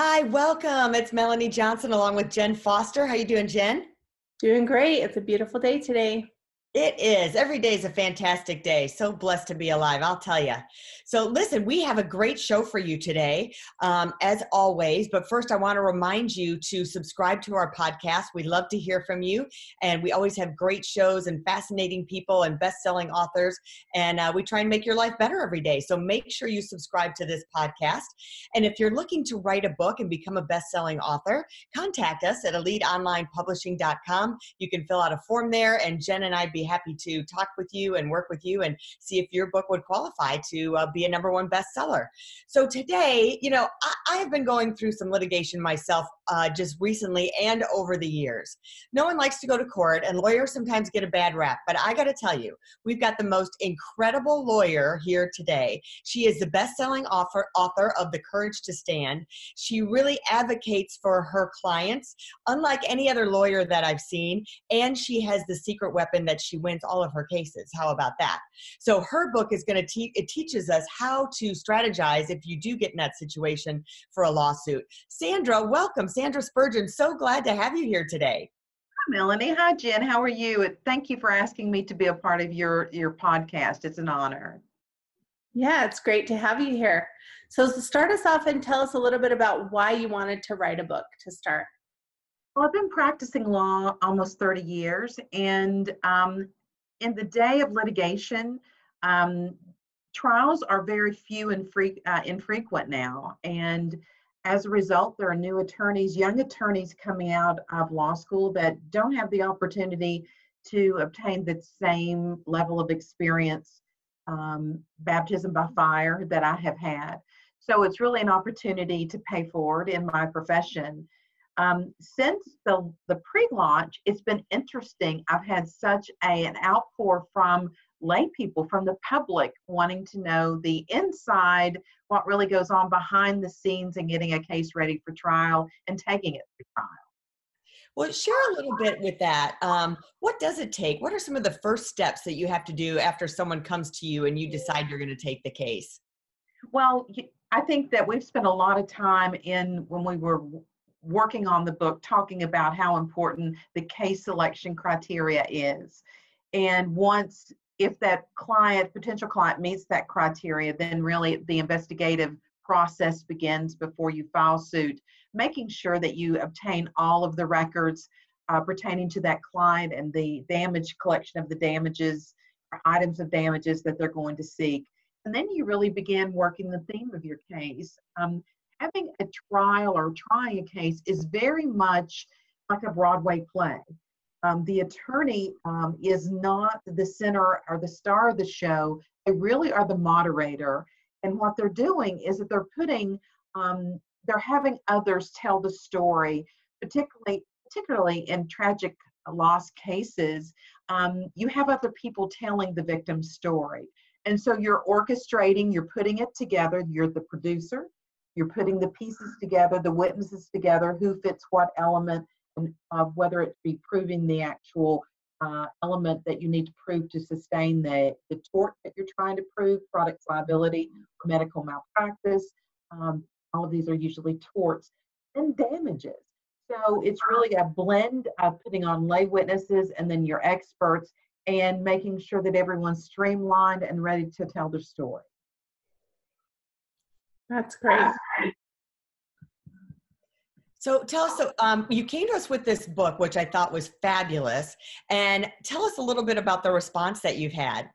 Hi, welcome. It's Melanie Johnson along with Jen Foster. How you doing, Jen? Doing great. It's a beautiful day today. It is. Every day is a fantastic day. So blessed to be alive, I'll tell you. So, listen, we have a great show for you today, um, as always. But first, I want to remind you to subscribe to our podcast. We love to hear from you. And we always have great shows and fascinating people and best selling authors. And uh, we try and make your life better every day. So, make sure you subscribe to this podcast. And if you're looking to write a book and become a best selling author, contact us at eliteonlinepublishing.com. You can fill out a form there, and Jen and I be happy to talk with you and work with you and see if your book would qualify to uh, be a number one bestseller. So today, you know, I, I have been going through some litigation myself uh, just recently and over the years. No one likes to go to court, and lawyers sometimes get a bad rap. But I got to tell you, we've got the most incredible lawyer here today. She is the best-selling author author of The Courage to Stand. She really advocates for her clients, unlike any other lawyer that I've seen. And she has the secret weapon that she wins all of her cases. How about that? So her book is going to teach. It teaches us how to strategize if you do get in that situation for a lawsuit. Sandra, welcome. Sandra Spurgeon, so glad to have you here today. Hi, Melanie. Hi, Jen. How are you? Thank you for asking me to be a part of your, your podcast. It's an honor. Yeah, it's great to have you here. So, to start us off and tell us a little bit about why you wanted to write a book to start. Well, I've been practicing law almost 30 years, and um, in the day of litigation, um, trials are very few and free, uh, infrequent now. And as a result, there are new attorneys, young attorneys coming out of law school that don't have the opportunity to obtain the same level of experience, um, baptism by fire that I have had. So it's really an opportunity to pay forward in my profession. Um, since the, the pre-launch, it's been interesting. I've had such a, an outpour from lay people from the public wanting to know the inside, what really goes on behind the scenes and getting a case ready for trial and taking it to trial. Well, share a little bit with that. Um, what does it take? What are some of the first steps that you have to do after someone comes to you and you decide you're going to take the case? Well, I think that we've spent a lot of time in when we were working on the book talking about how important the case selection criteria is. And once if that client, potential client meets that criteria, then really the investigative process begins before you file suit, making sure that you obtain all of the records uh, pertaining to that client and the damage collection of the damages or items of damages that they're going to seek. And then you really begin working the theme of your case. Um, having a trial or trying a case is very much like a Broadway play um, the attorney um, is not the center or the star of the show. They really are the moderator. And what they're doing is that they're putting, um, they're having others tell the story, particularly, particularly in tragic loss cases. Um, you have other people telling the victim's story. And so you're orchestrating, you're putting it together, you're the producer, you're putting the pieces together, the witnesses together, who fits what element, of whether it be proving the actual uh, element that you need to prove to sustain the, the tort that you're trying to prove, products liability, medical malpractice. Um, all of these are usually torts and damages. So it's really a blend of putting on lay witnesses and then your experts and making sure that everyone's streamlined and ready to tell their story. That's great. So tell us, so um, you came to us with this book, which I thought was fabulous, and tell us a little bit about the response that you've had.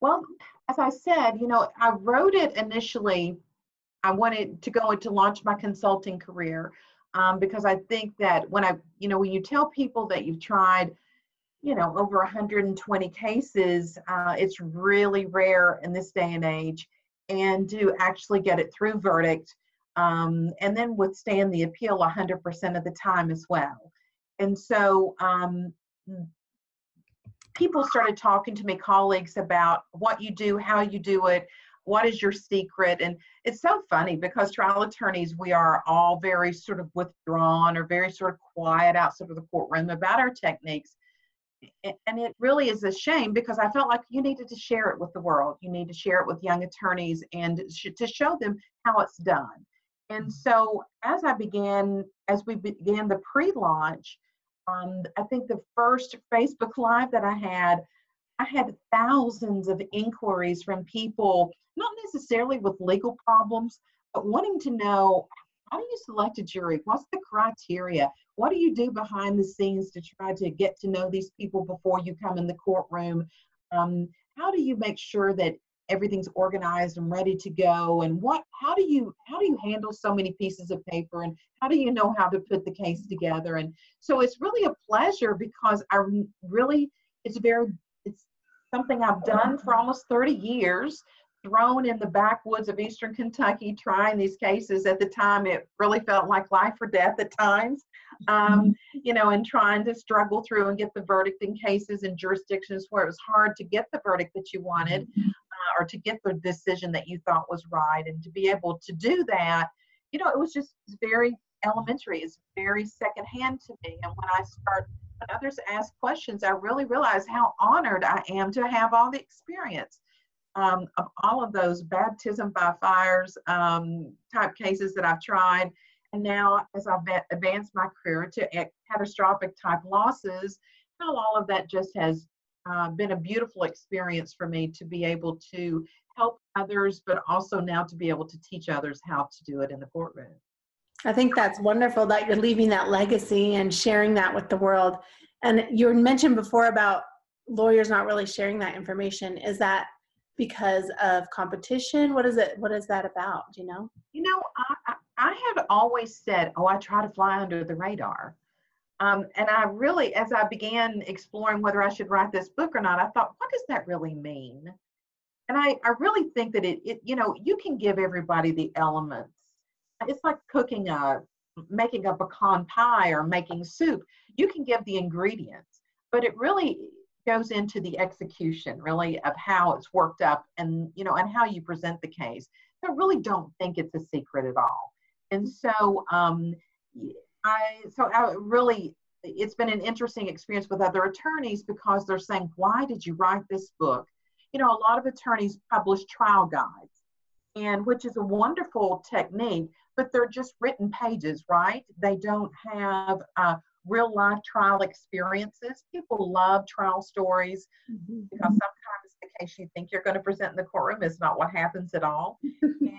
Well, as I said, you know, I wrote it initially. I wanted to go into launch my consulting career um, because I think that when I, you know, when you tell people that you've tried, you know, over 120 cases, uh, it's really rare in this day and age, and to actually get it through verdict um, and then withstand the appeal 100% of the time as well. And so um, people started talking to me, colleagues, about what you do, how you do it, what is your secret. And it's so funny because trial attorneys, we are all very sort of withdrawn or very sort of quiet outside of the courtroom about our techniques. And it really is a shame because I felt like you needed to share it with the world. You need to share it with young attorneys and to show them how it's done. And so as I began, as we began the pre-launch, um, I think the first Facebook Live that I had, I had thousands of inquiries from people, not necessarily with legal problems, but wanting to know how do you select a jury? What's the criteria? What do you do behind the scenes to try to get to know these people before you come in the courtroom? Um, how do you make sure that everything's organized and ready to go and what how do you how do you handle so many pieces of paper and how do you know how to put the case together? And so it's really a pleasure because i really it's very it's something i've done for almost 30 years thrown in the backwoods of eastern kentucky trying these cases. At the time it really felt like life or death at times um, you know and trying to struggle through and get the verdict in cases in jurisdictions where it was hard to get the verdict that you wanted or to get the decision that you thought was right and to be able to do that you know it was just very elementary it's very secondhand to me and when i start when others ask questions i really realize how honored i am to have all the experience um, of all of those baptism by fires um, type cases that i've tried and now as i've advanced my career to catastrophic type losses all of that just has uh, been a beautiful experience for me to be able to help others, but also now to be able to teach others how to do it in the courtroom. I think that's wonderful that you're leaving that legacy and sharing that with the world. And you mentioned before about lawyers not really sharing that information. Is that because of competition? What is it? What is that about? Do you know? You know, I, I had always said, "Oh, I try to fly under the radar." Um, and I really, as I began exploring whether I should write this book or not, I thought, what does that really mean? And I, I really think that it, it, you know, you can give everybody the elements. It's like cooking a, making a pecan pie or making soup. You can give the ingredients, but it really goes into the execution, really, of how it's worked up and, you know, and how you present the case. I really don't think it's a secret at all. And so, um, I so I really it's been an interesting experience with other attorneys because they're saying, why did you write this book? You know, a lot of attorneys publish trial guides, and which is a wonderful technique, but they're just written pages, right? They don't have uh, real life trial experiences. People love trial stories mm-hmm. because sometimes the case you think you're going to present in the courtroom is not what happens at all. and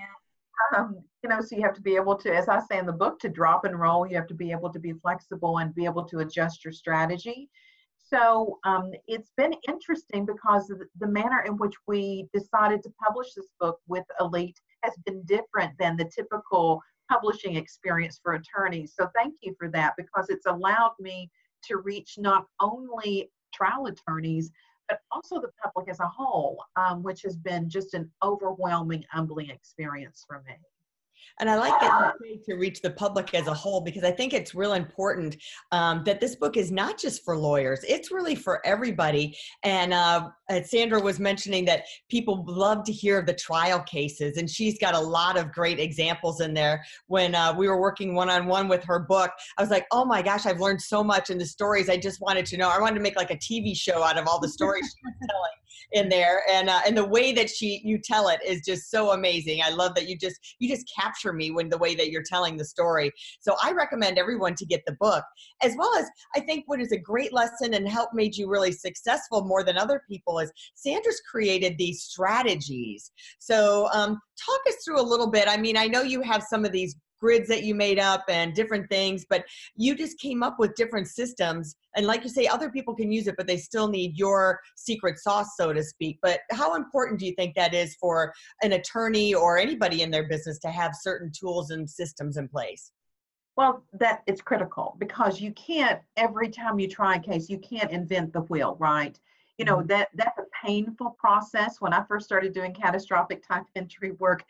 um, you know, so you have to be able to, as I say in the book, to drop and roll. You have to be able to be flexible and be able to adjust your strategy. So um, it's been interesting because the manner in which we decided to publish this book with Elite has been different than the typical publishing experience for attorneys. So thank you for that because it's allowed me to reach not only trial attorneys, but also the public as a whole, um, which has been just an overwhelming, humbling experience for me. And I like that to reach the public as a whole because I think it's real important um, that this book is not just for lawyers; it's really for everybody. And uh, Sandra was mentioning that people love to hear the trial cases, and she's got a lot of great examples in there. When uh, we were working one on one with her book, I was like, "Oh my gosh, I've learned so much in the stories. I just wanted to know. I wanted to make like a TV show out of all the stories she was telling." In there. And uh, and the way that she you tell it is just so amazing. I love that you just you just capture me when the way that you're telling the story. So i recommend everyone to get the book as well as i think what is a great lesson and help made you really successful more than other people is sandra's created these strategies. So um, talk us through a little bit. I mean i know you have some of these grids that you made up and different things but you just came up with different systems. And like you say other people can use it but they still need your secret sauce so to speak. But how important do you think that is for an attorney or anybody in their business to have certain tools and systems in place? Well that it's critical because you can't every time you try a case you can't invent the wheel right? You know mm-hmm. that that's a painful process. When i first started doing catastrophic type entry work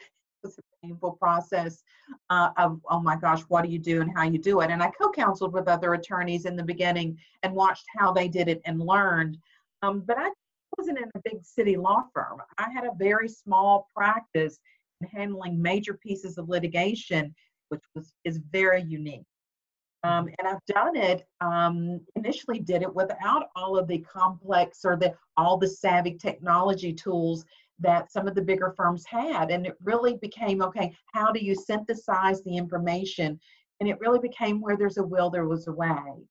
was a painful process uh, of oh my gosh what do you do and how you do it? And i co-counseled with other attorneys in the beginning and watched how they did it and learned. Um, but i wasn't in a big city law firm. I had a very small practice in handling major pieces of litigation which was is very unique. Um, and I've done it. Um, initially, did it without all of the complex or the all the savvy technology tools that some of the bigger firms had, and it really became okay. How do you synthesize the information? And it really became where there's a will, there was a way.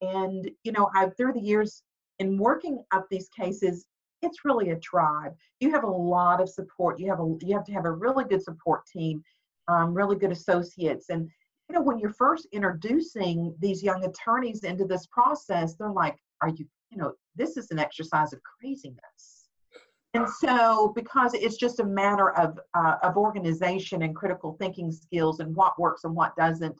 And you know, I've through the years in working up these cases, it's really a tribe. You have a lot of support. You have a you have to have a really good support team, um, really good associates, and you know, when you're first introducing these young attorneys into this process, they're like, are you, you know, this is an exercise of craziness. And so, because it's just a matter of, uh, of organization and critical thinking skills and what works and what doesn't.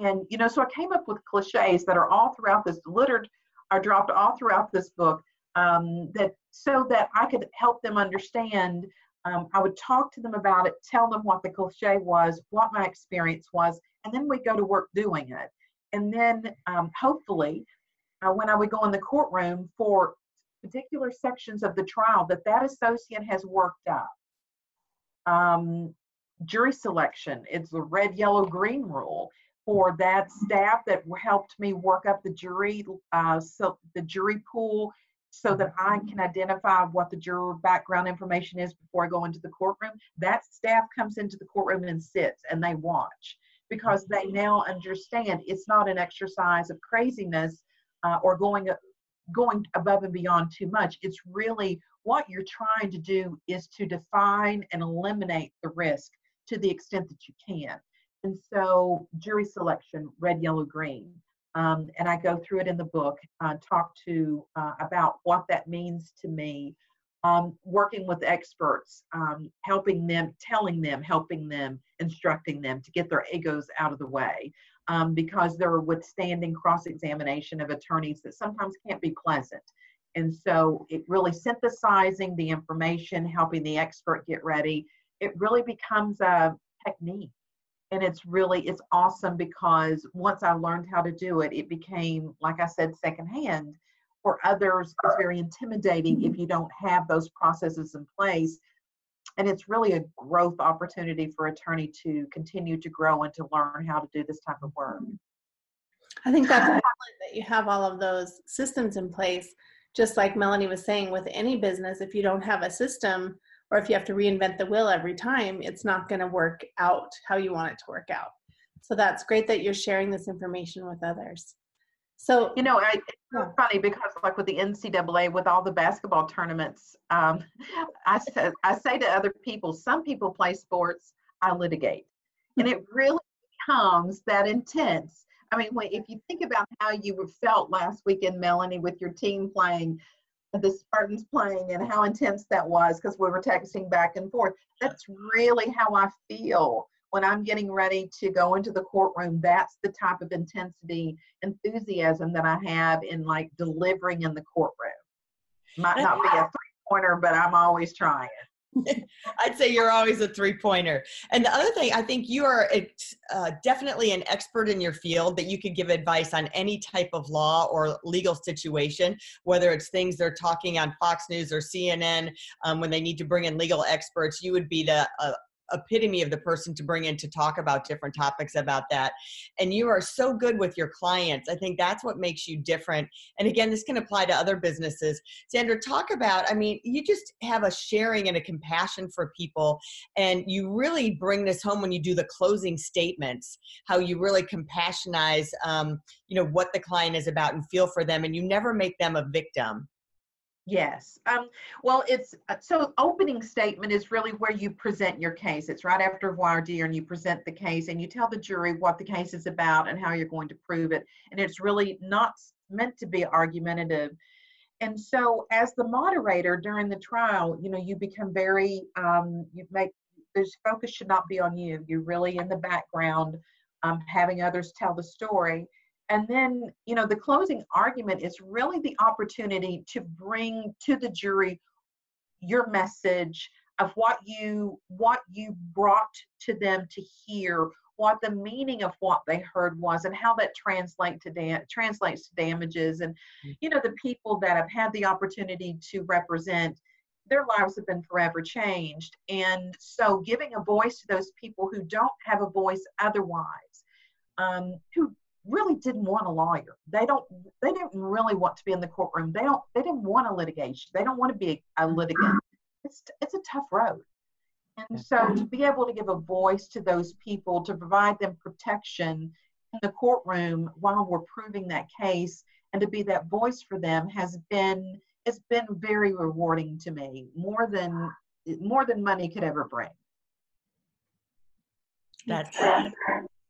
And, you know, so I came up with cliches that are all throughout this, littered, are dropped all throughout this book um, that so that I could help them understand um, I would talk to them about it, tell them what the cliche was, what my experience was, and then we go to work doing it. And then um, hopefully, uh, when I would go in the courtroom for particular sections of the trial that that associate has worked up. Um, jury selection, it's the red, yellow, green rule for that staff that helped me work up the jury, uh, so the jury pool so that I can identify what the juror background information is before I go into the courtroom. That staff comes into the courtroom and sits and they watch because they now understand it's not an exercise of craziness uh, or going going above and beyond too much. It's really what you're trying to do is to define and eliminate the risk to the extent that you can. And so jury selection, red, yellow, green. Um, and I go through it in the book, uh, talk to uh, about what that means to me, um, working with experts, um, helping them, telling them, helping them, instructing them to get their egos out of the way um, because they're withstanding cross examination of attorneys that sometimes can't be pleasant. And so it really synthesizing the information, helping the expert get ready, it really becomes a technique and it's really it's awesome because once i learned how to do it it became like i said secondhand for others it's very intimidating if you don't have those processes in place and it's really a growth opportunity for attorney to continue to grow and to learn how to do this type of work mm-hmm. i think that's excellent that you have all of those systems in place just like melanie was saying with any business if you don't have a system or if you have to reinvent the wheel every time, it's not going to work out how you want it to work out. So that's great that you're sharing this information with others. So you know, I, it's yeah. funny because like with the NCAA, with all the basketball tournaments, um, I say I say to other people, some people play sports, I litigate, and it really becomes that intense. I mean, if you think about how you felt last weekend, Melanie, with your team playing, the Spartans playing and how intense that was because we were texting back and forth. That's really how I feel when I'm getting ready to go into the courtroom. That's the type of intensity, enthusiasm that I have in like delivering in the courtroom. Might not be a three pointer, but I'm always trying. I'd say you're always a three pointer. And the other thing, I think you are uh, definitely an expert in your field that you could give advice on any type of law or legal situation, whether it's things they're talking on Fox News or CNN um, when they need to bring in legal experts. You would be the uh, epitome of the person to bring in to talk about different topics about that. And you are so good with your clients. I think that's what makes you different. And again, this can apply to other businesses. Sandra, talk about, I mean, you just have a sharing and a compassion for people. And you really bring this home when you do the closing statements, how you really compassionize, um, you know, what the client is about and feel for them. And you never make them a victim. Yes. Um, well, it's uh, so opening statement is really where you present your case. It's right after voir dire and you present the case and you tell the jury what the case is about and how you're going to prove it. And it's really not meant to be argumentative. And so, as the moderator during the trial, you know, you become very, um, you make, this focus should not be on you. You're really in the background, um, having others tell the story and then you know the closing argument is really the opportunity to bring to the jury your message of what you what you brought to them to hear what the meaning of what they heard was and how that translate to da- translates to damages and mm. you know the people that have had the opportunity to represent their lives have been forever changed and so giving a voice to those people who don't have a voice otherwise um, who really didn't want a lawyer. They don't they didn't really want to be in the courtroom. They don't they didn't want a litigation. They don't want to be a, a litigant. It's it's a tough road. And so mm-hmm. to be able to give a voice to those people, to provide them protection in the courtroom while we're proving that case and to be that voice for them has been it's been very rewarding to me, more than more than money could ever bring. That's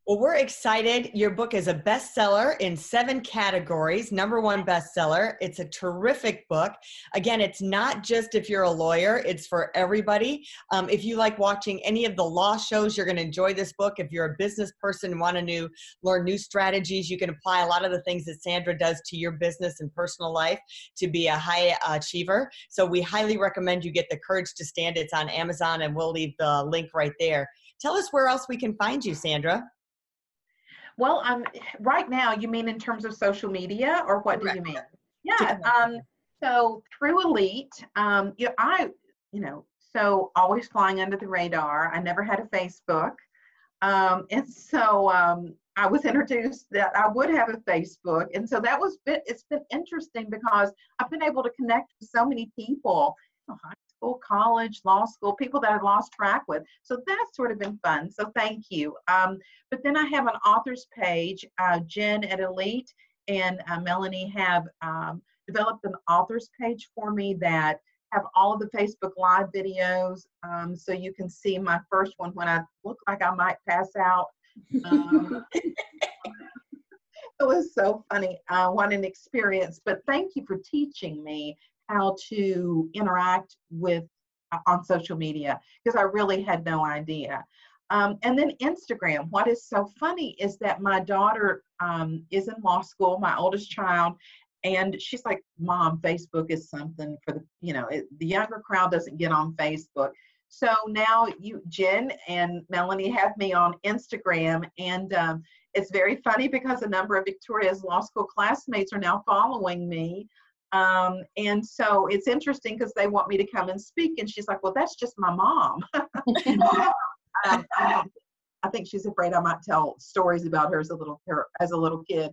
well, we're excited. Your book is a bestseller in seven categories, number one bestseller. It's a terrific book. Again, it's not just if you're a lawyer, it's for everybody. Um, if you like watching any of the law shows, you're going to enjoy this book. If you're a business person want to new, learn new strategies, you can apply a lot of the things that Sandra does to your business and personal life to be a high achiever. So we highly recommend you get The Courage to Stand. It's on Amazon, and we'll leave the link right there. Tell us where else we can find you, Sandra. Well, um, right now, you mean in terms of social media, or what Correct. do you mean? Yeah. Um, so through Elite, um, you know, I, you know, so always flying under the radar. I never had a Facebook, um, and so um, I was introduced that I would have a Facebook, and so that was bit. It's been interesting because I've been able to connect with so many people, high school, college, law school, people that I've lost track with. So that's sort of been fun. So thank you. Um, but then I have an author's page. Uh, Jen at Elite and uh, Melanie have um, developed an author's page for me that have all of the Facebook Live videos. Um, so you can see my first one when I look like I might pass out. Um, it was so funny. Uh, what an experience. But thank you for teaching me how to interact with uh, on social media because I really had no idea. Um, and then Instagram. What is so funny is that my daughter um, is in law school, my oldest child, and she's like, "Mom, Facebook is something for the you know it, the younger crowd doesn't get on Facebook." So now you, Jen and Melanie, have me on Instagram, and um, it's very funny because a number of Victoria's law school classmates are now following me. Um, and so it's interesting because they want me to come and speak, and she's like, "Well, that's just my mom." um, I think she's afraid I might tell stories about her as a little as a little kid.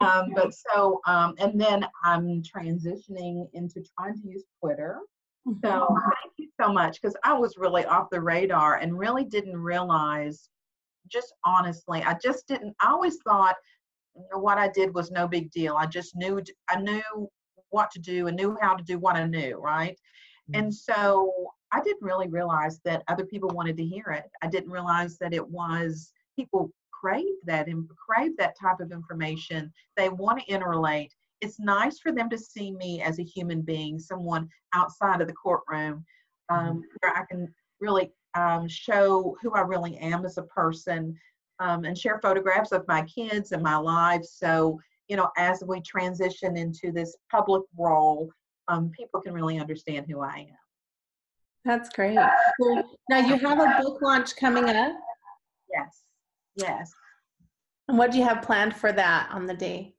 Um, but so, um, and then I'm transitioning into trying to use Twitter. So mm-hmm. thank you so much because I was really off the radar and really didn't realize, just honestly, I just didn't. I always thought you know, what I did was no big deal. I just knew I knew what to do and knew how to do what I knew, right? Mm-hmm. And so I didn't really realize that other people wanted to hear it. I didn't realize that it was people crave that and crave that type of information. They want to interrelate. It's nice for them to see me as a human being, someone outside of the courtroom, um, mm-hmm. where I can really um, show who I really am as a person um, and share photographs of my kids and my life. So you know, as we transition into this public role, um, people can really understand who I am. That's great. now you have a book launch coming up. Yes, yes. And what do you have planned for that on the day?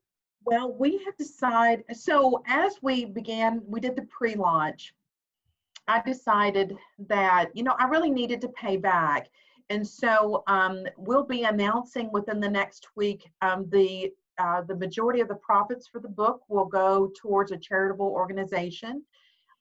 Well, we have decided. So as we began, we did the pre-launch. I decided that you know I really needed to pay back, and so um, we'll be announcing within the next week um, the uh, the majority of the profits for the book will go towards a charitable organization.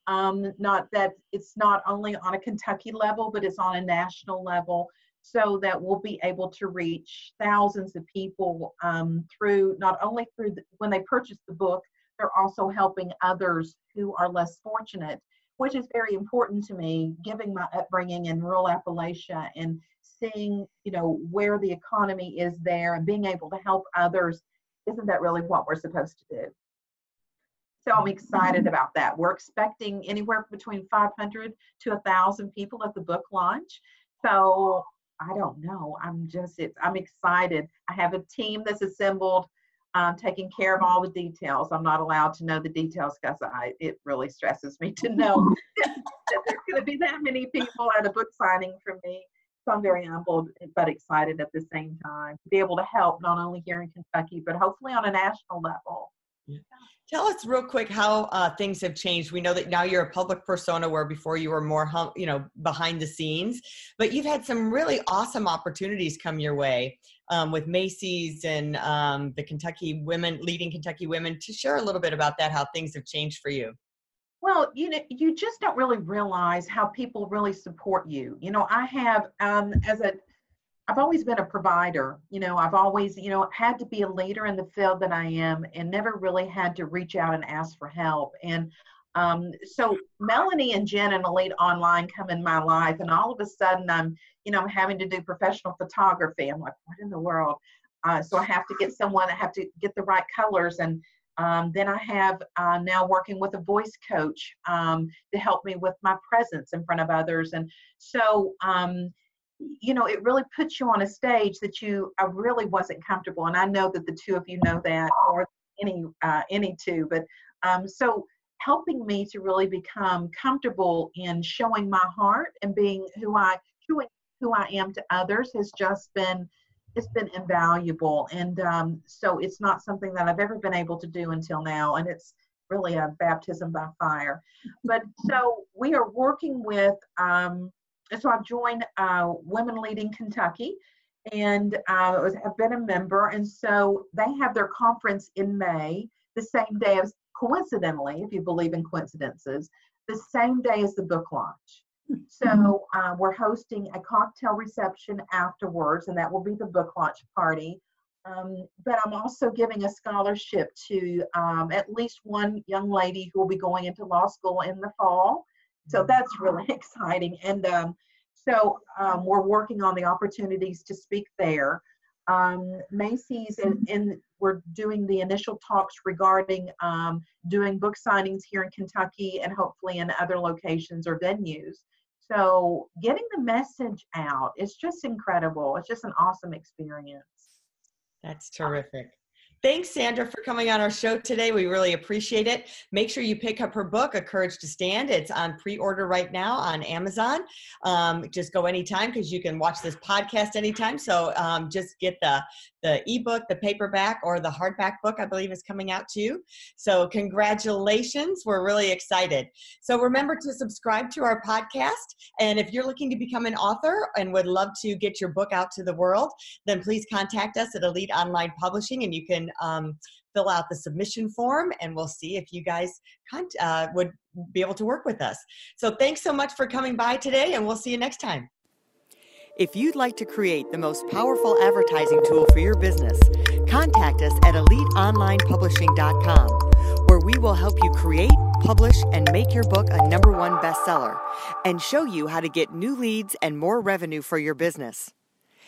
Um, not that it's not only on a Kentucky level, but it's on a national level, so that we'll be able to reach thousands of people um, through not only through the, when they purchase the book, they're also helping others who are less fortunate, which is very important to me, given my upbringing in rural Appalachia and seeing you know where the economy is there and being able to help others isn't that really what we're supposed to do? So I'm excited mm-hmm. about that. We're expecting anywhere between 500 to 1,000 people at the book launch. So I don't know. I'm just, it's, I'm excited. I have a team that's assembled. um, taking care of all the details. I'm not allowed to know the details because I it really stresses me to know that there's going to be that many people at a book signing for me. So I'm very humbled but excited at the same time to be able to help not only here in Kentucky but hopefully on a national level. Yeah. Tell us real quick how uh, things have changed. We know that now you're a public persona where before you were more, hum, you know, behind the scenes, but you've had some really awesome opportunities come your way um, with Macy's and um, the Kentucky women, leading Kentucky women. To share a little bit about that, how things have changed for you. Well, you know, you just don't really realize how people really support you. You know, I have um, as a I've always been a provider. You know, I've always, you know, had to be a leader in the field that I am and never really had to reach out and ask for help. And um, so Melanie and Jen and Elite Online come in my life, and all of a sudden I'm, you know, I'm having to do professional photography. I'm like, what in the world? Uh, so I have to get someone, I have to get the right colors. And um, then I have uh, now working with a voice coach um, to help me with my presence in front of others. And so, um, you know, it really puts you on a stage that you I really wasn't comfortable, and I know that the two of you know that or any uh, any two. But um, so helping me to really become comfortable in showing my heart and being who I showing who I am to others has just been it's been invaluable, and um, so it's not something that I've ever been able to do until now, and it's really a baptism by fire. But so we are working with. Um, so I've joined uh, Women Leading Kentucky and uh, was, have been a member. And so they have their conference in May, the same day as, coincidentally, if you believe in coincidences, the same day as the book launch. So uh, we're hosting a cocktail reception afterwards, and that will be the book launch party. Um, but I'm also giving a scholarship to um, at least one young lady who will be going into law school in the fall. So that's really exciting. And um, so um, we're working on the opportunities to speak there. Um, Macy's and, and, we're doing the initial talks regarding um, doing book signings here in Kentucky and hopefully in other locations or venues. So getting the message out is just incredible. It's just an awesome experience. That's terrific. Thanks, Sandra, for coming on our show today. We really appreciate it. Make sure you pick up her book, A Courage to Stand. It's on pre order right now on Amazon. Um, just go anytime because you can watch this podcast anytime. So um, just get the, the ebook, the paperback, or the hardback book, I believe, is coming out too. So, congratulations. We're really excited. So, remember to subscribe to our podcast. And if you're looking to become an author and would love to get your book out to the world, then please contact us at Elite Online Publishing and you can um, fill out the submission form and we'll see if you guys uh, would be able to work with us. So thanks so much for coming by today and we'll see you next time. If you'd like to create the most powerful advertising tool for your business, contact us at eliteonlinepublishing.com, where we will help you create, publish, and make your book a number one bestseller and show you how to get new leads and more revenue for your business.